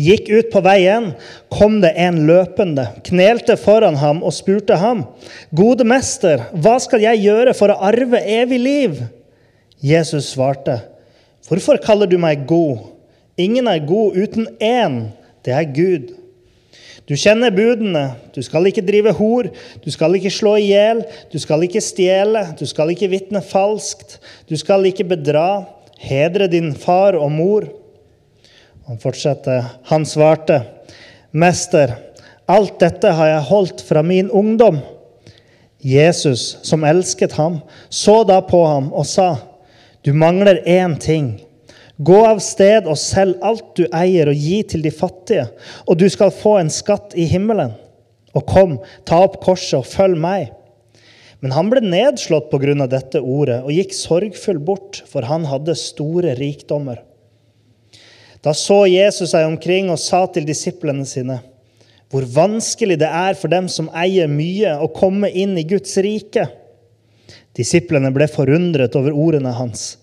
gikk ut på veien, kom det en løpende, knelte foran ham og spurte ham, Gode mester, hva skal jeg gjøre for å arve evig liv? Jesus svarte, Hvorfor kaller du meg god? Ingen er god uten én, det er Gud. Du kjenner budene. Du skal ikke drive hor, du skal ikke slå i hjel, du skal ikke stjele, du skal ikke vitne falskt, du skal ikke bedra, hedre din far og mor. Han fortsetter. Han svarte, 'Mester, alt dette har jeg holdt fra min ungdom.' Jesus, som elsket ham, så da på ham og sa, 'Du mangler én ting.' Gå av sted og selg alt du eier, og gi til de fattige, og du skal få en skatt i himmelen. Og kom, ta opp korset og følg meg. Men han ble nedslått av dette ordet og gikk sorgfull bort, for han hadde store rikdommer. Da så Jesus seg omkring og sa til disiplene sine.: Hvor vanskelig det er for dem som eier mye, å komme inn i Guds rike. Disiplene ble forundret over ordene hans.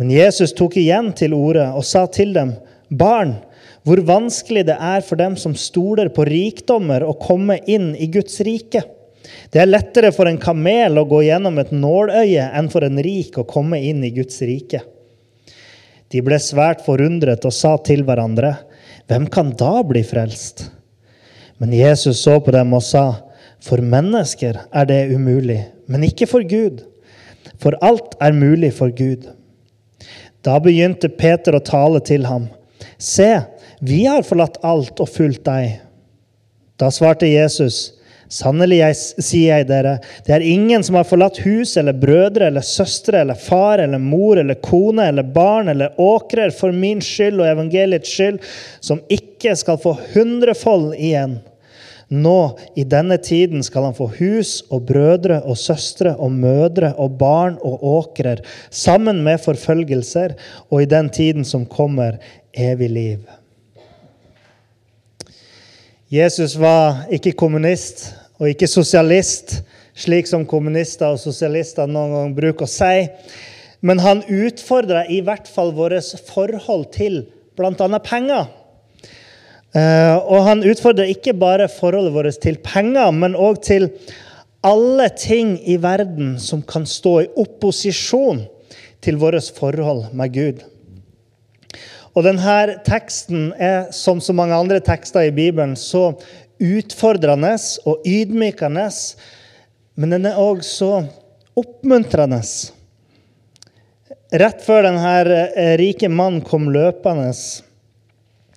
Men Jesus tok igjen til orde og sa til dem.: Barn, hvor vanskelig det er for dem som stoler på rikdommer, å komme inn i Guds rike. Det er lettere for en kamel å gå gjennom et nåløye enn for en rik å komme inn i Guds rike. De ble svært forundret og sa til hverandre, Hvem kan da bli frelst? Men Jesus så på dem og sa, For mennesker er det umulig, men ikke for Gud. For alt er mulig for Gud. Da begynte Peter å tale til ham. Se, vi har forlatt alt og fulgt deg. Da svarte Jesus, Sannelig jeg, sier jeg dere, det er ingen som har forlatt hus eller brødre eller søstre eller far eller mor eller kone eller barn eller åkrer for min skyld og evangeliets skyld, som ikke skal få hundrefold igjen. Nå, i denne tiden, skal han få hus og brødre og søstre og mødre og barn og åkrer, sammen med forfølgelser, og i den tiden som kommer, evig liv. Jesus var ikke kommunist og ikke sosialist, slik som kommunister og sosialister noen gang bruker å si. Men han utfordra i hvert fall vårt forhold til bl.a. penger. Eh, og han utfordrer ikke bare forholdet vårt til penger, men òg til alle ting i verden som kan stå i opposisjon til vårt forhold med Gud. Og denne teksten er, som så mange andre tekster i Bibelen, så utfordrende og ydmykende, men den er òg så oppmuntrende. Rett før denne eh, rike mannen kom løpende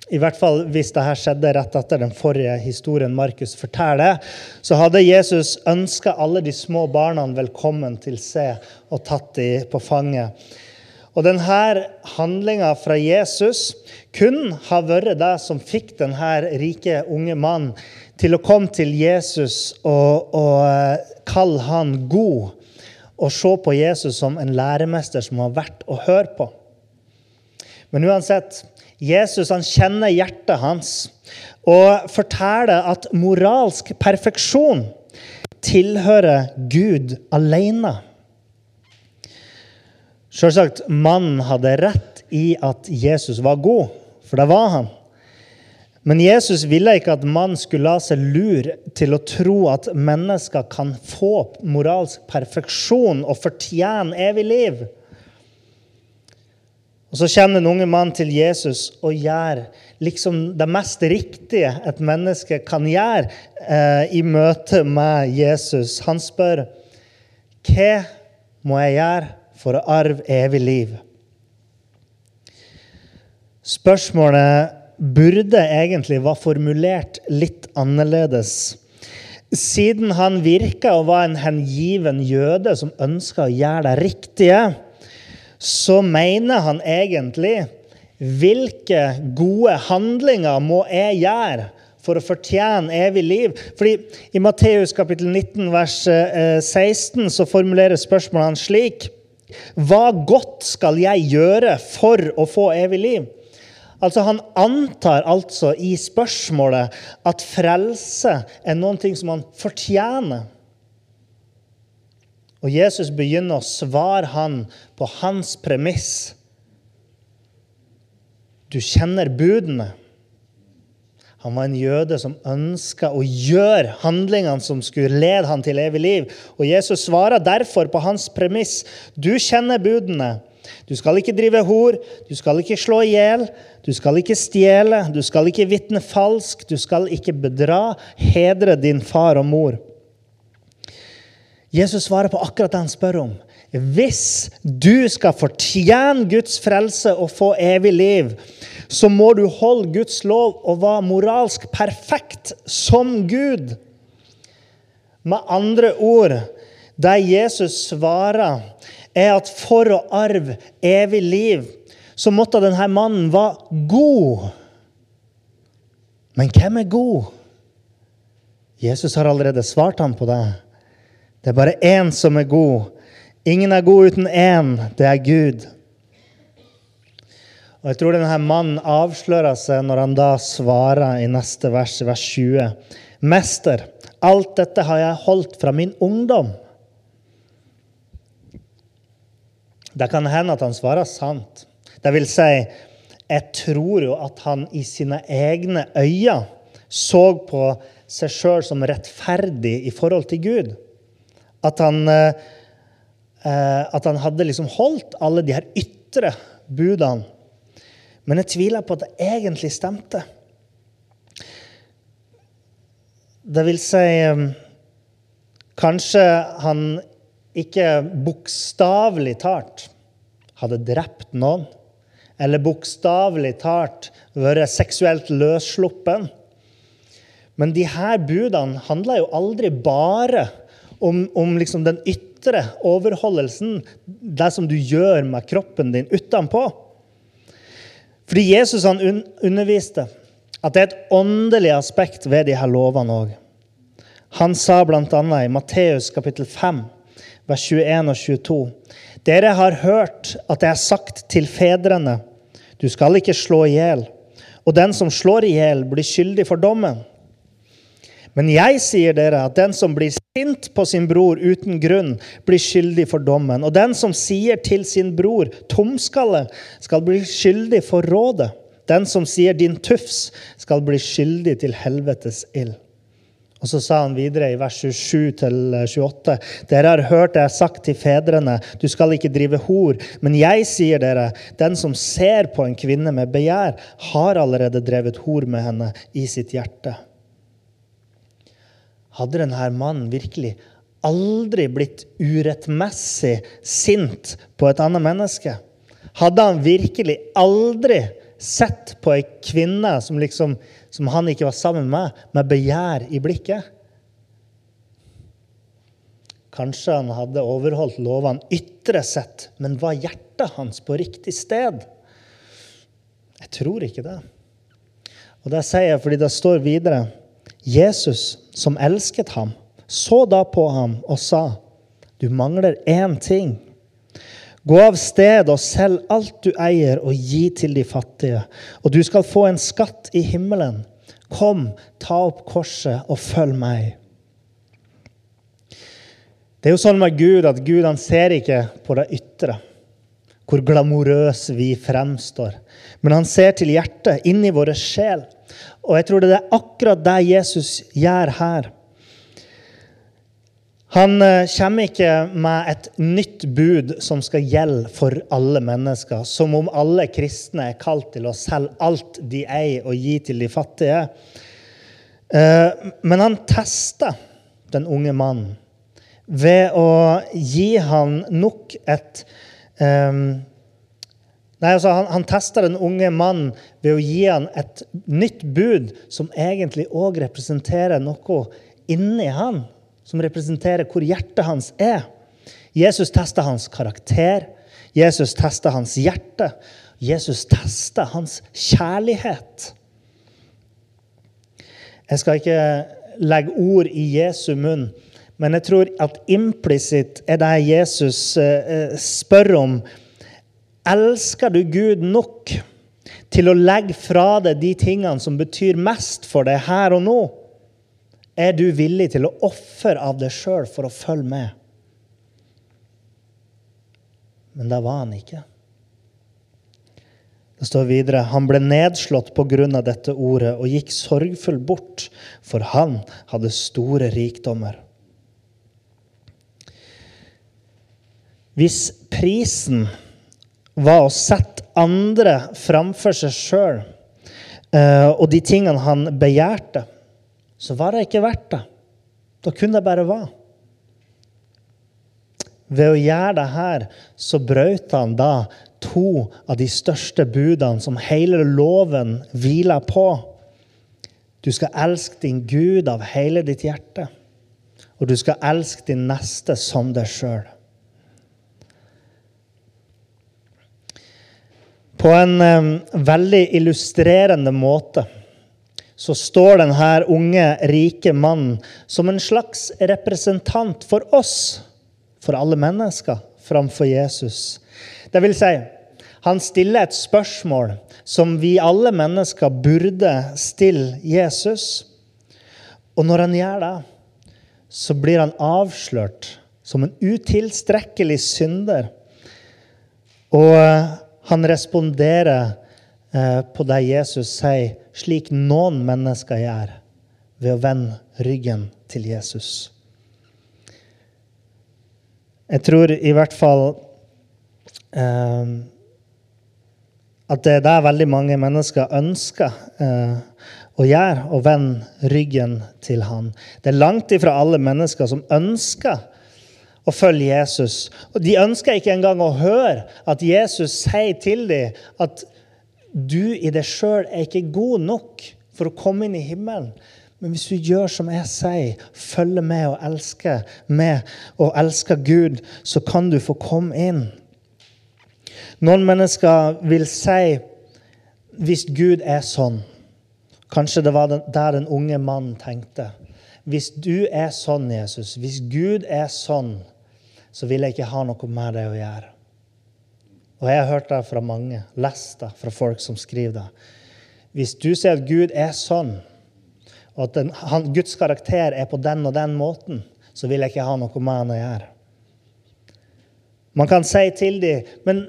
i hvert fall hvis dette skjedde rett etter den forrige historien Markus forteller, så hadde Jesus ønska alle de små barna velkommen til seg og tatt dem på fanget. Og denne handlinga fra Jesus kun ha vært det som fikk denne rike unge mannen til å komme til Jesus og, og eh, kalle han god, og se på Jesus som en læremester som har vært å høre på. Men uansett, Jesus han kjenner hjertet hans og forteller at moralsk perfeksjon tilhører Gud alene. Selvsagt, mannen hadde rett i at Jesus var god, for det var han. Men Jesus ville ikke at mannen skulle la seg lure til å tro at mennesker kan få moralsk perfeksjon og fortjene evig liv. Og Så kommer den unge mannen til Jesus og gjør liksom det mest riktige et menneske kan gjøre eh, i møte med Jesus. Han spør hva må jeg gjøre for å arve evig liv. Spørsmålet burde egentlig være formulert litt annerledes. Siden han virka å være en hengiven jøde som ønska å gjøre det riktige, så mener han egentlig Hvilke gode handlinger må jeg gjøre for å fortjene evig liv? Fordi I Matteus kapittel 19 vers 16 så så formulerer hans slik. Hva godt skal jeg gjøre for å få evig liv? Altså Han antar altså i spørsmålet at frelse er noe som han fortjener. Og Jesus begynner å svare han på hans premiss. Du kjenner budene. Han var en jøde som ønska å gjøre handlingene som skulle lede han til evig liv. Og Jesus svarer derfor på hans premiss. Du kjenner budene. Du skal ikke drive hor, du skal ikke slå i hjel, du skal ikke stjele, du skal ikke vitne falsk, du skal ikke bedra, hedre din far og mor. Jesus svarer på akkurat det han spør om. Hvis du skal fortjene Guds frelse og få evig liv, så må du holde Guds lov og være moralsk perfekt som Gud. Med andre ord, det Jesus svarer, er at for å arve evig liv, så måtte denne mannen være god. Men hvem er god? Jesus har allerede svart ham på det. Det er bare én som er god. Ingen er god uten én. Det er Gud. Og Jeg tror denne mannen avslører seg når han da svarer i neste vers, vers 20. Mester, alt dette har jeg holdt fra min ungdom. Det kan hende at han svarer sant. Det vil si, jeg tror jo at han i sine egne øyne så på seg sjøl som rettferdig i forhold til Gud. At han, eh, at han hadde liksom holdt alle de her ytre budene. Men jeg tviler på at det egentlig stemte. Det vil si eh, Kanskje han ikke bokstavelig talt hadde drept noen, eller bokstavelig talt vært seksuelt løssluppen. Men de her budene handla jo aldri bare om, om liksom den ytre overholdelsen, det som du gjør med kroppen din utenpå. Fordi Jesus han underviste at det er et åndelig aspekt ved de her lovene òg. Han sa bl.a. i Matteus kapittel 5, vers 21 og 22.: Dere har hørt at jeg har sagt til fedrene, du skal ikke slå i hjel, og den som slår i hjel, blir skyldig for dommen. Men jeg sier dere at den som blir sint på sin bror uten grunn, blir skyldig for dommen. Og den som sier til sin bror 'tomskalle', skal bli skyldig for rådet. Den som sier 'din tufs', skal bli skyldig til helvetes ild. Og så sa han videre i vers 27-28.: Dere har hørt det jeg har sagt til fedrene, du skal ikke drive hor. Men jeg sier dere, den som ser på en kvinne med begjær, har allerede drevet hor med henne i sitt hjerte. Hadde denne mannen virkelig aldri blitt urettmessig sint på et annet menneske? Hadde han virkelig aldri sett på ei kvinne som, liksom, som han ikke var sammen med, med begjær i blikket? Kanskje han hadde overholdt lovene ytre sett, men var hjertet hans på riktig sted? Jeg tror ikke det. Og Det sier jeg fordi det står videre Jesus, som elsket ham, så da på ham og sa, du mangler én ting. Gå av sted og selg alt du eier, og gi til de fattige, og du skal få en skatt i himmelen. Kom, ta opp korset og følg meg. Det er jo sånn med Gud at Gud han ser ikke på det ytre, hvor glamorøse vi fremstår. Men han ser til hjertet, inn i våre sjel. Og jeg tror det er akkurat det Jesus gjør her. Han eh, kommer ikke med et nytt bud som skal gjelde for alle mennesker, som om alle kristne er kalt til å selge alt de eier, og gi til de fattige. Eh, men han tester den unge mannen ved å gi han nok et um, Nei, altså Han, han tester den unge mannen ved å gi han et nytt bud som egentlig òg representerer noe inni han, som representerer hvor hjertet hans er. Jesus tester hans karakter. Jesus tester hans hjerte. Jesus tester hans kjærlighet. Jeg skal ikke legge ord i Jesu munn, men jeg tror at implisitt er det Jesus eh, eh, spør om. Elsker du Gud nok til å legge fra deg de tingene som betyr mest for deg her og nå? Er du villig til å ofre av deg sjøl for å følge med? Men det var han ikke. Det står videre han ble nedslått på grunn av dette ordet og gikk sorgfull bort, for han hadde store rikdommer. Hvis prisen var å sette andre framfor seg sjøl eh, og de tingene han begjærte, så var det ikke verdt det. Da kunne det bare være. Ved å gjøre det her, så brøt han da to av de største budene som hele loven hviler på. Du skal elske din Gud av hele ditt hjerte, og du skal elske din neste som deg sjøl. På en veldig illustrerende måte så står denne unge, rike mannen som en slags representant for oss, for alle mennesker, framfor Jesus. Det vil si, han stiller et spørsmål som vi alle mennesker burde stille Jesus. Og når han gjør det, så blir han avslørt som en utilstrekkelig synder. Og han responderer eh, på det Jesus sier, slik noen mennesker gjør, ved å vende ryggen til Jesus. Jeg tror i hvert fall eh, at det er det veldig mange mennesker ønsker eh, å gjøre, å vende ryggen til han. Det er langt ifra alle mennesker som ønsker og følge Jesus. Og De ønsker ikke engang å høre at Jesus sier til dem at du i deg sjøl er ikke god nok for å komme inn i himmelen. Men hvis du gjør som jeg sier, følger med og elsker med og elsker Gud, så kan du få komme inn. Noen mennesker vil si hvis Gud er sånn Kanskje det var der den unge mannen tenkte. Hvis du er sånn, Jesus, hvis Gud er sånn, så vil jeg ikke ha noe med det å gjøre. Og jeg har hørt det fra mange, lest det fra folk som skriver det. Hvis du sier at Gud er sånn, og at den, han, Guds karakter er på den og den måten, så vil jeg ikke ha noe med han å gjøre. Man kan si til dem, men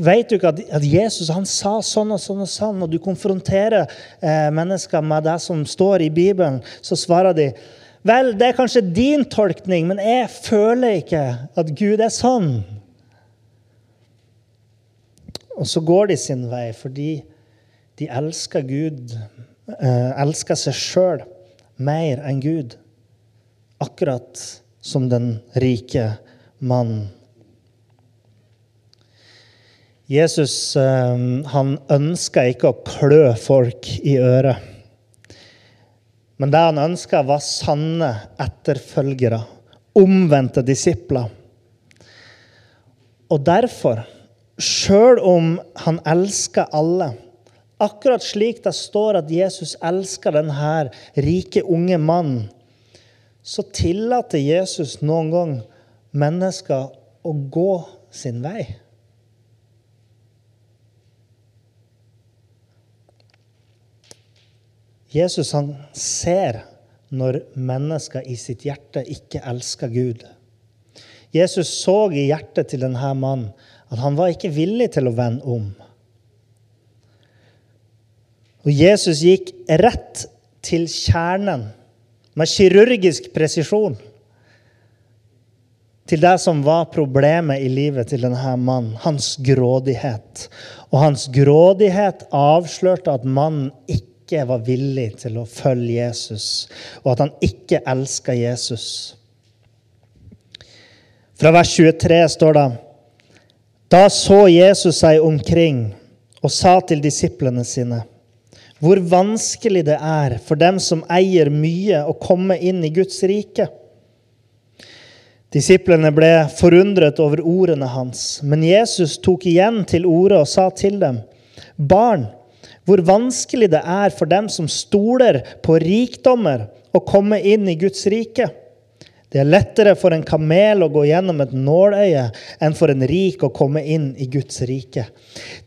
vet du ikke at, at Jesus han sa sånn og sånn og sånn, og du konfronterer eh, mennesker med det som står i Bibelen, så svarer de Vel, det er kanskje din tolkning, men jeg føler ikke at Gud er sånn. Og så går de sin vei fordi de elsker Gud, eh, elsker seg sjøl mer enn Gud. Akkurat som den rike mannen. Jesus eh, han ønska ikke å klø folk i øret. Men det han ønska, var sanne etterfølgere, omvendte disipler. Og derfor, sjøl om han elsker alle, akkurat slik det står at Jesus elsker denne rike, unge mannen, så tillater Jesus noen gang mennesker å gå sin vei. Jesus han ser når mennesker i sitt hjerte ikke elsker Gud. Jesus så i hjertet til denne mannen at han var ikke villig til å vende om. Og Jesus gikk rett til kjernen med kirurgisk presisjon til det som var problemet i livet til denne mannen, hans grådighet. Og hans grådighet avslørte at mannen ikke ikke var villig til å følge Jesus, og at han ikke elska Jesus. Fra vers 23 står det Da så Jesus seg omkring og sa til disiplene sine hvor vanskelig det er for dem som eier mye, å komme inn i Guds rike. Disiplene ble forundret over ordene hans, men Jesus tok igjen til orde og sa til dem, Barn, hvor vanskelig det er for dem som stoler på rikdommer, å komme inn i Guds rike. Det er lettere for en kamel å gå gjennom et nåløye enn for en rik å komme inn i Guds rike.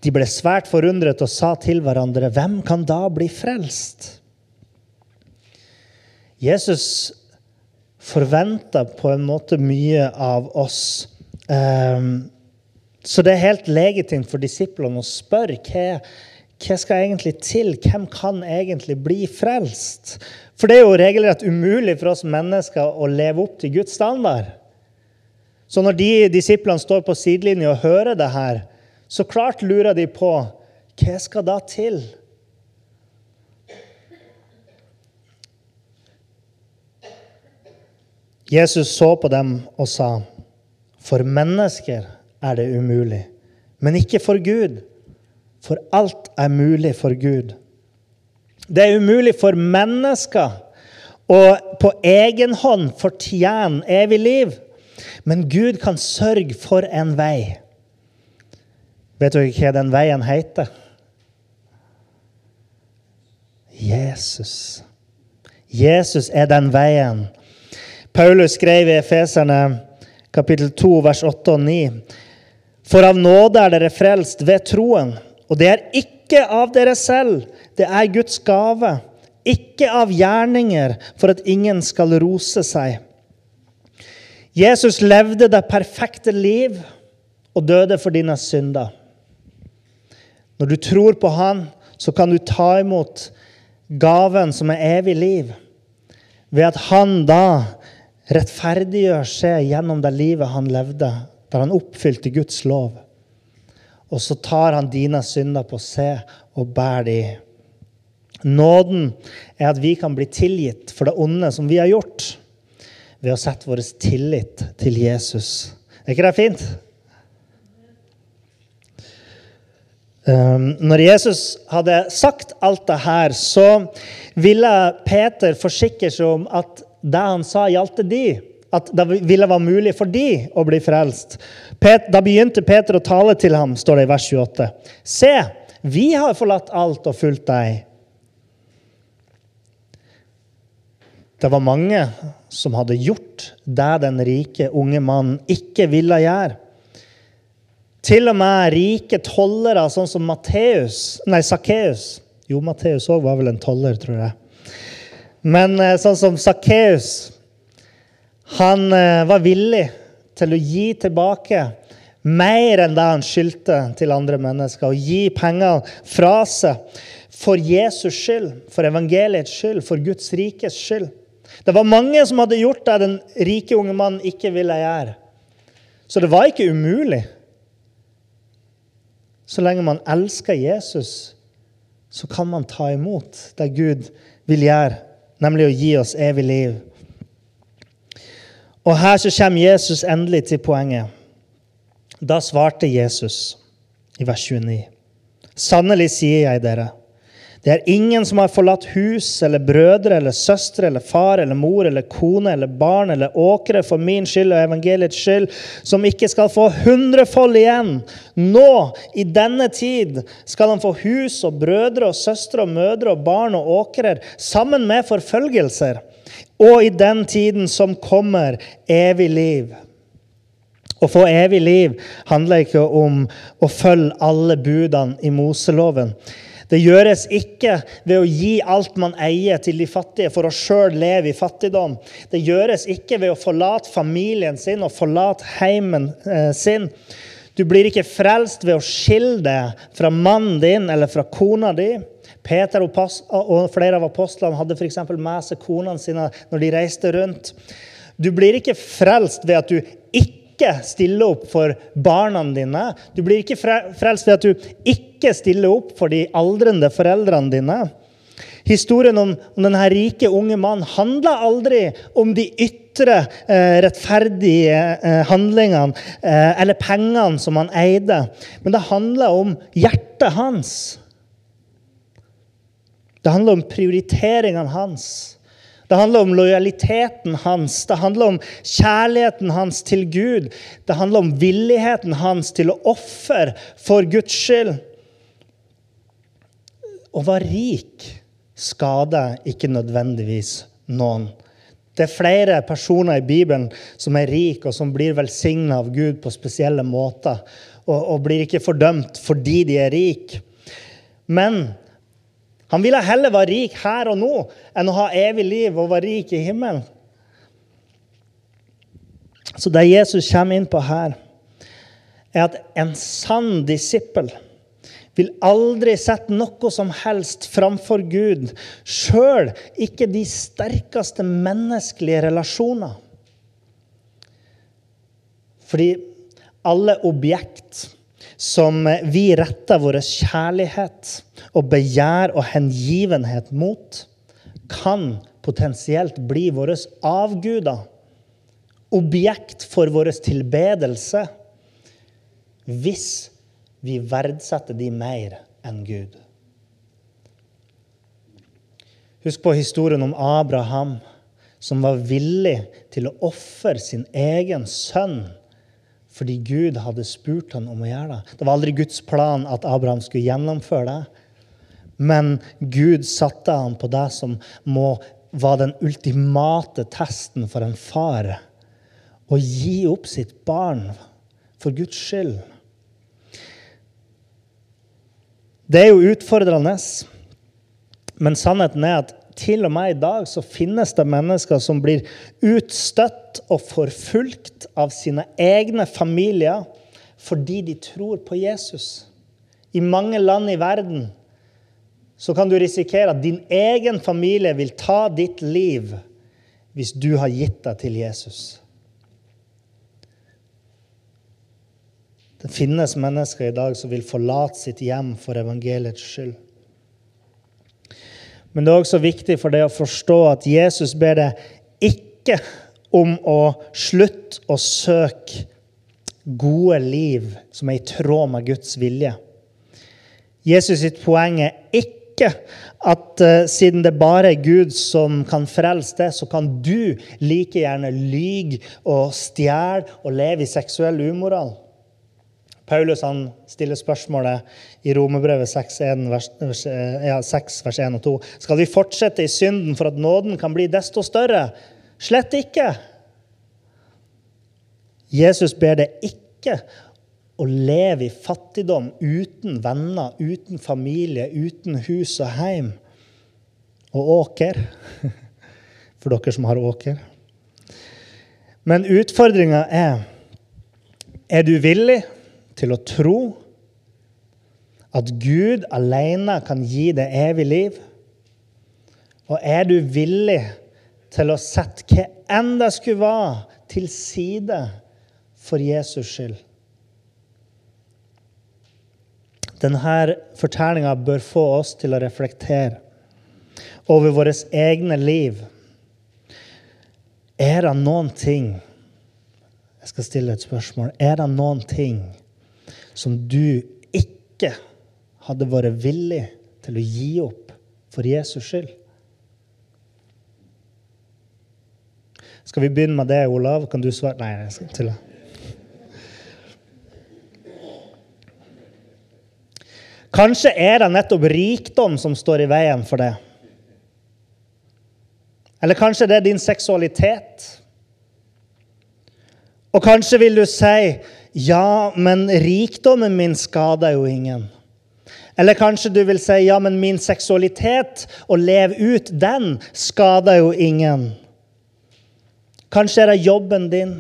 De ble svært forundret og sa til hverandre, hvem kan da bli frelst? Jesus forventer på en måte mye av oss. Um, så det er helt legitimt for disiplene å spørre hva, hva skal egentlig til? Hvem kan egentlig bli frelst? For det er jo regelrett umulig for oss mennesker å leve opp til Guds standard. Så når de disiplene står på sidelinja og hører det her, så klart lurer de på hva skal da til? Jesus så på dem og sa, 'For mennesker er det umulig, men ikke for Gud.' For alt er mulig for Gud. Det er umulig for mennesker å på egen hånd fortjene evig liv. Men Gud kan sørge for en vei. Vet dere hva den veien heter? Jesus. Jesus er den veien Paulus skrev i Efeserne kapittel 2, vers 8 og 9. For av nåde er dere frelst ved troen, og det er ikke av dere selv, det er Guds gave. Ikke av gjerninger, for at ingen skal rose seg. Jesus levde det perfekte liv og døde for dine synder. Når du tror på Han, så kan du ta imot gaven som er evig liv, ved at Han da rettferdiggjør seg gjennom det livet han levde, der han oppfylte Guds lov. Og så tar han dine synder på seg og bærer de. Nåden er at vi kan bli tilgitt for det onde som vi har gjort, ved å sette vår tillit til Jesus. Er ikke det fint? Um, når Jesus hadde sagt alt det her, så ville Peter forsikre seg om at det han sa, gjaldt de. At det ville være mulig for de å bli frelst. Da begynte Peter å tale til ham, står det i vers 28. Se, vi har forlatt alt og fulgt deg. Det var mange som hadde gjort det den rike unge mannen ikke ville gjøre. Til og med rike tollere, sånn som Matteus, nei, Sakkeus Jo, Matteus òg var vel en toller, tror jeg. Men eh, sånn som Sakkeus Han eh, var villig til å gi tilbake mer enn det han skyldte til andre mennesker. Og gi penger fra seg for Jesus skyld, for evangeliets skyld, for Guds rikes skyld. Det var mange som hadde gjort det den rike unge mannen ikke ville gjøre. Så det var ikke umulig. Så lenge man elsker Jesus, så kan man ta imot det Gud vil gjøre nemlig å gi oss evig liv. Og her så kommer Jesus endelig til poenget. Da svarte Jesus i vers 29.: Sannelig sier jeg dere, det er ingen som har forlatt hus eller brødre eller søstre eller far eller mor eller kone eller barn eller åkre for min skyld og evangeliets skyld, som ikke skal få hundrefold igjen. Nå, i denne tid, skal han få hus og brødre og søstre og mødre og barn og åkrer, sammen med forfølgelser. Og i den tiden som kommer, evig liv. Å få evig liv handler ikke om å følge alle budene i Moseloven. Det gjøres ikke ved å gi alt man eier, til de fattige for å sjøl leve i fattigdom. Det gjøres ikke ved å forlate familien sin og forlate heimen eh, sin. Du blir ikke frelst ved å skille deg fra mannen din eller fra kona di. Peter og flere av apostlene hadde f.eks. med seg konene sine når de reiste rundt. Du blir ikke frelst ved at du ikke stiller opp for barna dine. Du blir ikke frelst ved at du ikke stiller opp for de aldrende foreldrene dine. Historien om, om denne rike unge mannen handler aldri om de ytre eh, rettferdige eh, handlingene eh, eller pengene som han eide, men det handler om hjertet hans. Det handler om prioriteringene hans. Det handler om lojaliteten hans, det handler om kjærligheten hans til Gud. Det handler om villigheten hans til å ofre for Guds skyld. Å være rik skader ikke nødvendigvis noen. Det er flere personer i Bibelen som er rike, og som blir velsigna av Gud på spesielle måter, og, og, blir ikke fordømt fordi de er rike. Men han ville heller være rik her og nå enn å ha evig liv og være rik i himmelen. Så det Jesus kommer inn på her, er at en sann disippel vil aldri sette noe som helst framfor Gud, sjøl ikke de sterkeste menneskelige relasjoner. Fordi alle objekt som vi retter vår kjærlighet og begjær og hengivenhet mot, kan potensielt bli våre avguder. Objekt for vår tilbedelse. Hvis vi verdsetter de mer enn Gud. Husk på historien om Abraham, som var villig til å ofre sin egen sønn fordi Gud hadde spurt ham om å gjøre det. Det var aldri Guds plan at Abraham skulle gjennomføre det. Men Gud satte ham på det som må, var den ultimate testen for en far. Å gi opp sitt barn for Guds skyld. Det er jo utfordrende, men sannheten er at til og med i dag så finnes det mennesker som blir utstøtt og forfulgt av sine egne familier fordi de tror på Jesus. I mange land i verden så kan du risikere at din egen familie vil ta ditt liv hvis du har gitt deg til Jesus. Det finnes mennesker i dag som vil forlate sitt hjem for evangeliets skyld. Men det er også viktig for deg å forstå at Jesus ber deg ikke om å slutte å søke gode liv som er i tråd med Guds vilje. Jesus sitt poeng er ikke at uh, siden det bare er Gud som kan frelse det, så kan du like gjerne lyge og stjele og leve i seksuell umoral. Paulus han stiller spørsmålet i Romerbrevet 6, vers, ja, 6, vers 1 og 2. Skal vi fortsette i synden for at nåden kan bli desto større? Slett ikke. Jesus ber det ikke å leve i fattigdom uten venner, uten familie, uten hus og heim. Og åker. For dere som har åker. Men utfordringa er er du villig til å tro at Gud alene kan gi deg evig liv? Og er du villig til å sette hva enn det skulle være, til side for Jesus skyld? Denne fortellinga bør få oss til å reflektere over våre egne liv. Er det noen ting Jeg skal stille et spørsmål. Er det noen ting som du ikke hadde vært villig til å gi opp for Jesus skyld? Skal vi begynne med det, Olav? Kan du svare? Nei, jeg skal til det. Kanskje er det nettopp rikdom som står i veien for det. Eller kanskje det er din seksualitet. Og kanskje vil du si ja, men rikdommen min skader jo ingen. Eller kanskje du vil si ja, men min seksualitet, å leve ut den, skader jo ingen. Kanskje er det jobben din,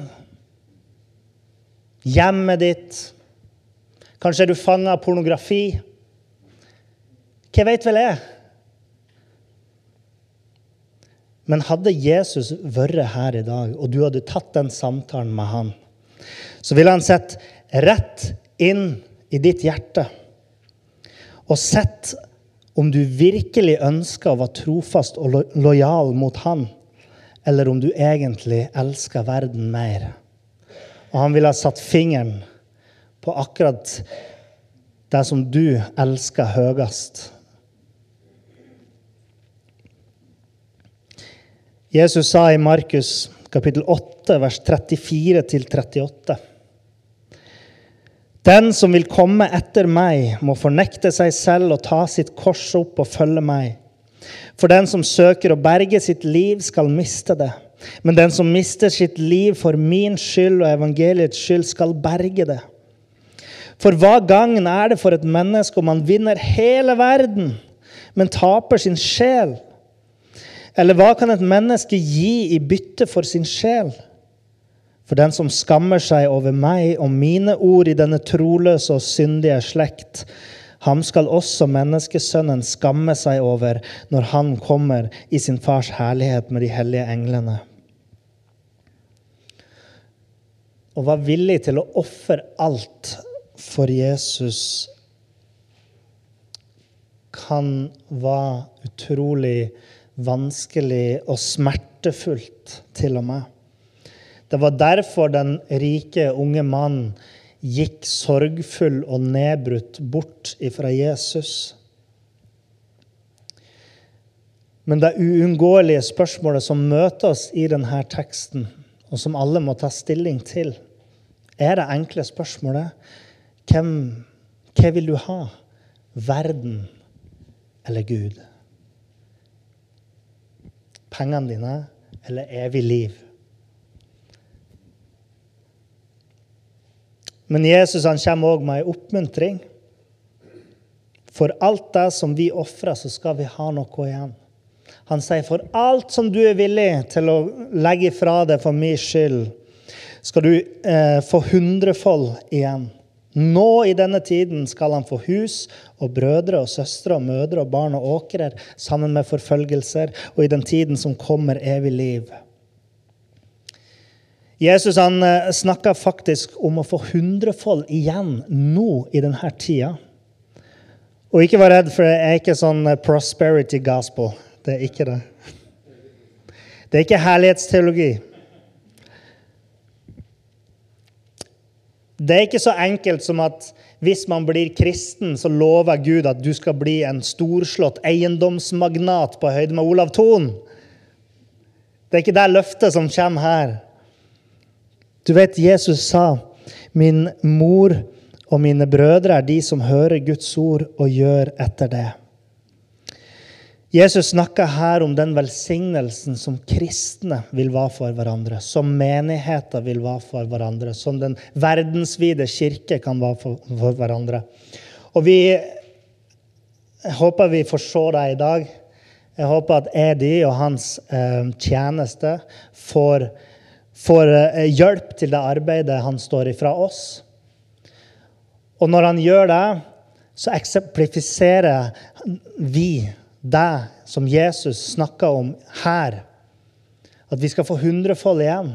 hjemmet ditt. Kanskje er du fanga av pornografi. Hva vet vel jeg? Men hadde Jesus vært her i dag, og du hadde tatt den samtalen med han, så vil han sette rett inn i ditt hjerte og sett om du virkelig ønsker å være trofast og lojal mot han, eller om du egentlig elsker verden mer. Og han ville ha satt fingeren på akkurat det som du elsker høyest. Jesus sa i Markus kapittel 8, vers 34-38. Den som vil komme etter meg, må fornekte seg selv og ta sitt kors opp og følge meg. For den som søker å berge sitt liv, skal miste det. Men den som mister sitt liv for min skyld og evangeliets skyld, skal berge det. For hva gagn er det for et menneske om man vinner hele verden, men taper sin sjel? Eller hva kan et menneske gi i bytte for sin sjel? For den som skammer seg over meg og mine ord i denne troløse og syndige slekt, Ham skal også menneskesønnen skamme seg over når han kommer i sin fars herlighet med de hellige englene. Og var villig til å ofre alt for Jesus kan være utrolig vanskelig og smertefullt, til og med. Det var derfor den rike unge mannen gikk sorgfull og nedbrutt bort ifra Jesus. Men det uunngåelige spørsmålet som møter oss i denne teksten, og som alle må ta stilling til, er det enkle spørsmålet hvem, hva vil du ha? Verden eller Gud? Pengene dine eller evig liv? Men Jesus han kommer òg med ei oppmuntring. For alt det som vi ofrer, så skal vi ha noe igjen. Han sier, 'For alt som du er villig til å legge fra deg for min skyld, skal du eh, få hundrefold igjen.' Nå i denne tiden skal han få hus og brødre og søstre og mødre og barn og åkrer sammen med forfølgelser, og i den tiden som kommer, evig liv. Jesus han eh, snakka faktisk om å få hundrefold igjen nå i denne tida. Og ikke vær redd, for det er ikke sånn eh, prosperity gospel. Det er ikke det. Det er ikke herlighetsteologi. Det er ikke så enkelt som at hvis man blir kristen, så lover Gud at du skal bli en storslått eiendomsmagnat på høyde med Olav Thon. Det er ikke det løftet som kommer her. Du vet, Jesus sa, 'Min mor og mine brødre er de som hører Guds ord og gjør etter det'. Jesus snakker her om den velsignelsen som kristne vil være for hverandre, som menigheter vil være for hverandre, som den verdensvide kirke kan være for, hverandre. Og vi håper vi får se det i dag. Jeg håper at Edi og hans eh, tjeneste får får eh, hjelp til det arbeidet han står ifra oss. Og når han gjør det, så eksemplifiserer vi det som Jesus snakker om her. At vi skal få hundrefold igjen.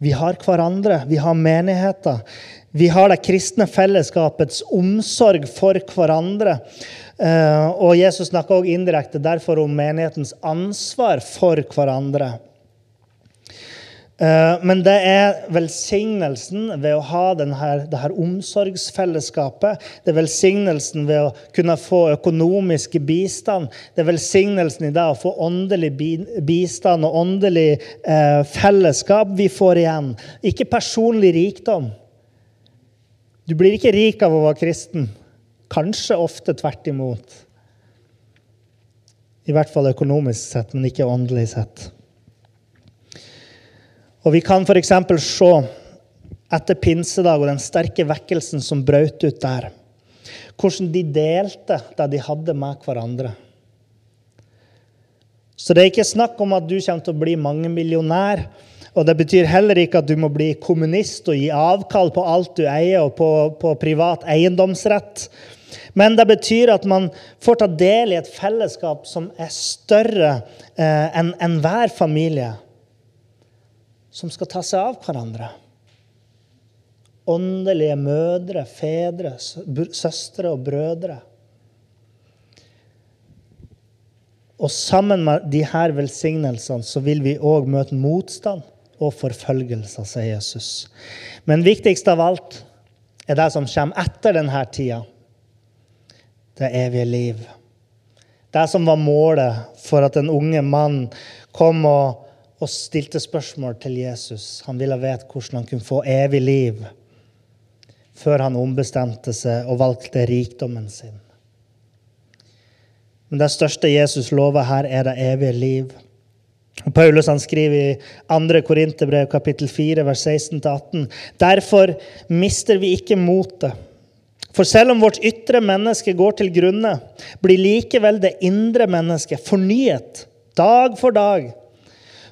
Vi har hverandre, vi har menigheter. Vi har det kristne fellesskapets omsorg for hverandre. Eh, og Jesus snakker også indirekte derfor om menighetens ansvar for hverandre. Eh, men det er velsignelsen ved å ha denne, det her omsorgsfellesskapet. Det er velsignelsen ved å kunne få økonomisk bistand. Det er velsignelsen i det å få åndelig bistand og åndelig eh, fellesskap vi får igjen. Ikke personlig rikdom. Du blir ikke rik av å være kristen. Kanskje ofte tvert imot. I hvert fall økonomisk sett, men ikke åndelig sett. Og Vi kan f.eks. se etter pinsedag og den sterke vekkelsen som brøt ut der, hvordan de delte det de hadde med hverandre. Så det er ikke snakk om at du kommer til å bli mangemillionær. Og det betyr heller ikke at du må bli kommunist og gi avkall på alt du eier, og på, på privat eiendomsrett. Men det betyr at man får ta del i et fellesskap som er større eh, enn enhver familie som skal ta seg av hverandre. Åndelige mødre, fedre, søstre og brødre. Og sammen med de her velsignelsene så vil vi òg møte motstand og forfølgelser, sier Jesus. Men viktigst av alt er det som kommer etter denne tida. Det evige liv. Det som var målet for at en unge mann kom og, og stilte spørsmål til Jesus. Han ville vite hvordan han kunne få evig liv før han ombestemte seg og valgte rikdommen sin. Men det største Jesus lover her, er det evige liv. Og Paulus han skriver i 2. Korinterbrev kapittel 4, vers 16-18.: Derfor mister vi ikke motet. For selv om vårt ytre menneske går til grunne, blir likevel det indre mennesket fornyet dag for dag.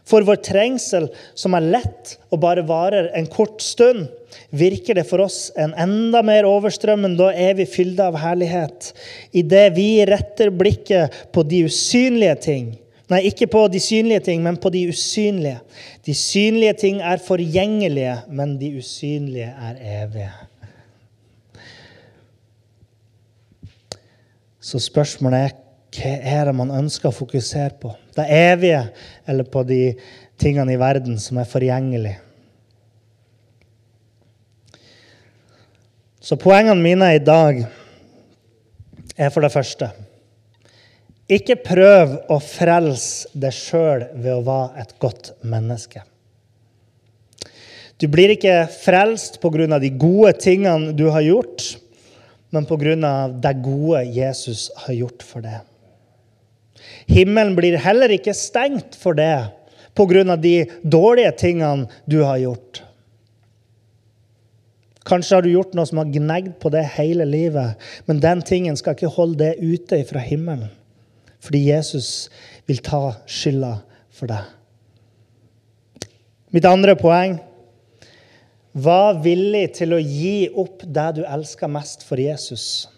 For vår trengsel, som er lett og bare varer en kort stund, virker det for oss en enda mer overstrømmende og evig fylde av herlighet, idet vi retter blikket på de usynlige ting. Nei, ikke på de synlige ting, men på de usynlige. De synlige ting er forgjengelige, men de usynlige er evige. Så spørsmålet er hva er det man ønsker å fokusere på? Det evige eller på de tingene i verden som er forgjengelige? Så poengene mine i dag er for det første ikke prøv å frelse deg sjøl ved å være et godt menneske. Du blir ikke frelst pga. de gode tingene du har gjort, men pga. det gode Jesus har gjort for deg. Himmelen blir heller ikke stengt for det pga. de dårlige tingene du har gjort. Kanskje har du gjort noe som har gnegd på det hele livet, men den tingen skal ikke holde det ute fra himmelen. Fordi Jesus vil ta skylda for deg. Mitt andre poeng var villig til å gi opp det du elsker mest for Jesus.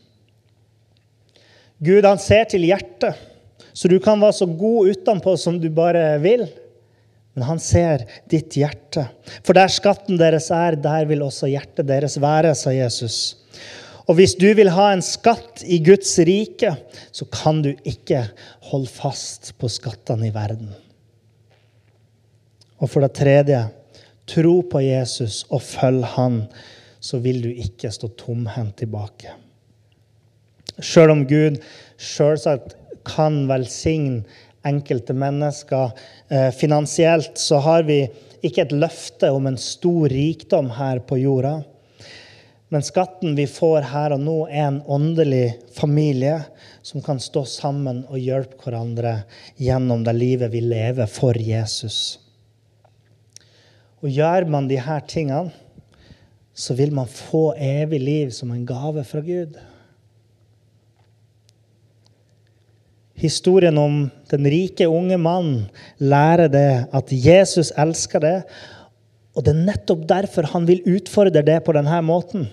Gud han ser til hjertet, så du kan være så god utenpå som du bare vil. Men han ser ditt hjerte. For der skatten deres er, der vil også hjertet deres være, sa Jesus. Og hvis du vil ha en skatt i Guds rike, så kan du ikke holde fast på skattene i verden. Og for det tredje Tro på Jesus og følg han, så vil du ikke stå tomhendt tilbake. Sjøl om Gud sjølsagt kan velsigne enkelte mennesker eh, finansielt, så har vi ikke et løfte om en stor rikdom her på jorda. Men skatten vi får her og nå, er en åndelig familie som kan stå sammen og hjelpe hverandre gjennom det livet vi lever for Jesus. Og gjør man her tingene, så vil man få evig liv som en gave fra Gud. Historien om den rike, unge mannen lærer det at Jesus elsker det. Og det er nettopp derfor han vil utfordre det på denne måten.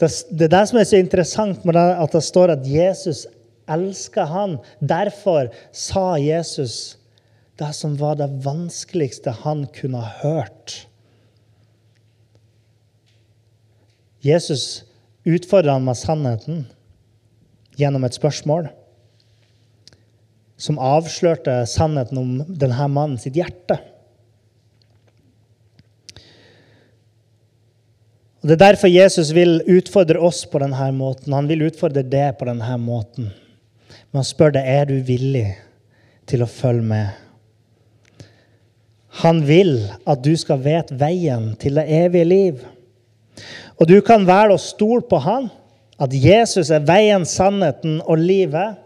Det, er det som er så interessant med det, at det står at Jesus elsker han. Derfor sa Jesus det som var det vanskeligste han kunne ha hørt. Jesus utfordrer han med sannheten gjennom et spørsmål som avslørte sannheten om denne mannen sitt hjerte. Og Det er derfor Jesus vil utfordre oss på denne måten. Han vil utfordre det på denne måten. Men han spør deg er du villig til å følge med. Han vil at du skal vite veien til det evige liv. Og du kan velge å stole på han, at Jesus er veien, sannheten og livet.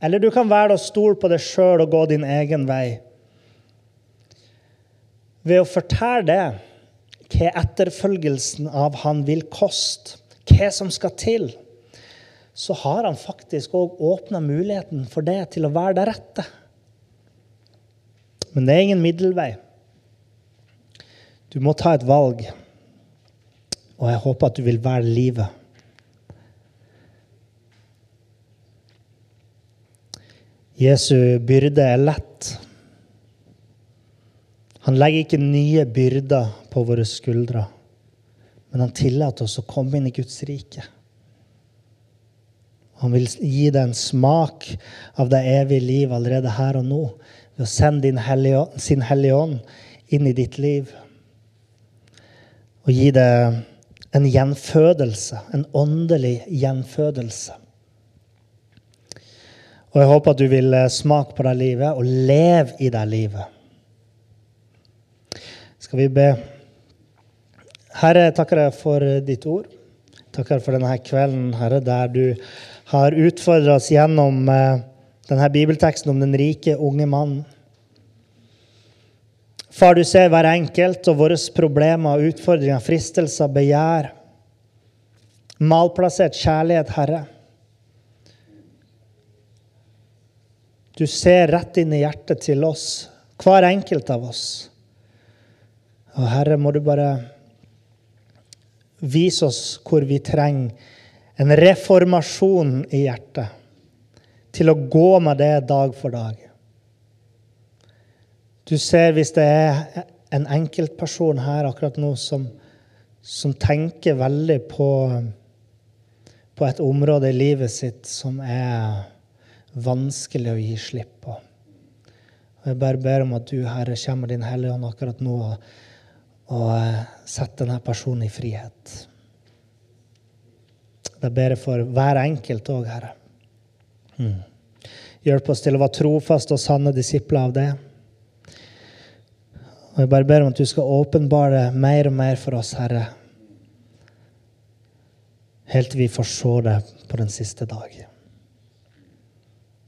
Eller du kan velge å stole på deg sjøl og gå din egen vei. Ved å fortelle det, hva etterfølgelsen av han vil koste, hva som skal til, så har han faktisk òg åpna muligheten for det til å være det rette. Men det er ingen middelvei. Du må ta et valg, og jeg håper at du vil velge livet. Jesu byrde er lett. Han legger ikke nye byrder på våre skuldre, men han tillater oss å komme inn i Guds rike. Han vil gi deg en smak av det evige liv allerede her og nå ved å sende hellige, sin Hellige Ånd inn i ditt liv. Og gi deg en gjenfødelse, en åndelig gjenfødelse. Og jeg håper at du vil eh, smake på det livet og leve i det livet. Skal vi be? Herre, jeg takker deg for ditt ord. Takker for denne kvelden, Herre, der du har utfordra oss gjennom eh, denne bibelteksten om den rike, unge mannen. Far, du ser hver enkelt og våre problemer, utfordringer, fristelser, begjær. Malplassert kjærlighet, Herre. Du ser rett inn i hjertet til oss, hver enkelt av oss. Og Herre, må du bare vise oss hvor vi trenger en reformasjon i hjertet. Til å gå med det dag for dag. Du ser hvis det er en enkeltperson her akkurat nå som, som tenker veldig på, på et område i livet sitt som er vanskelig å gi slipp på. Og Jeg bare ber om at du, Herre, kommer med Din Hellige Ånd akkurat nå og, og eh, setter denne personen i frihet. Det ber jeg for hver enkelt òg, Herre. Mm. Hjelp oss til å være trofaste og sanne disipler av det. Og Jeg bare ber om at du skal åpenbare mer og mer for oss, Herre, helt til vi får se det på den siste dag.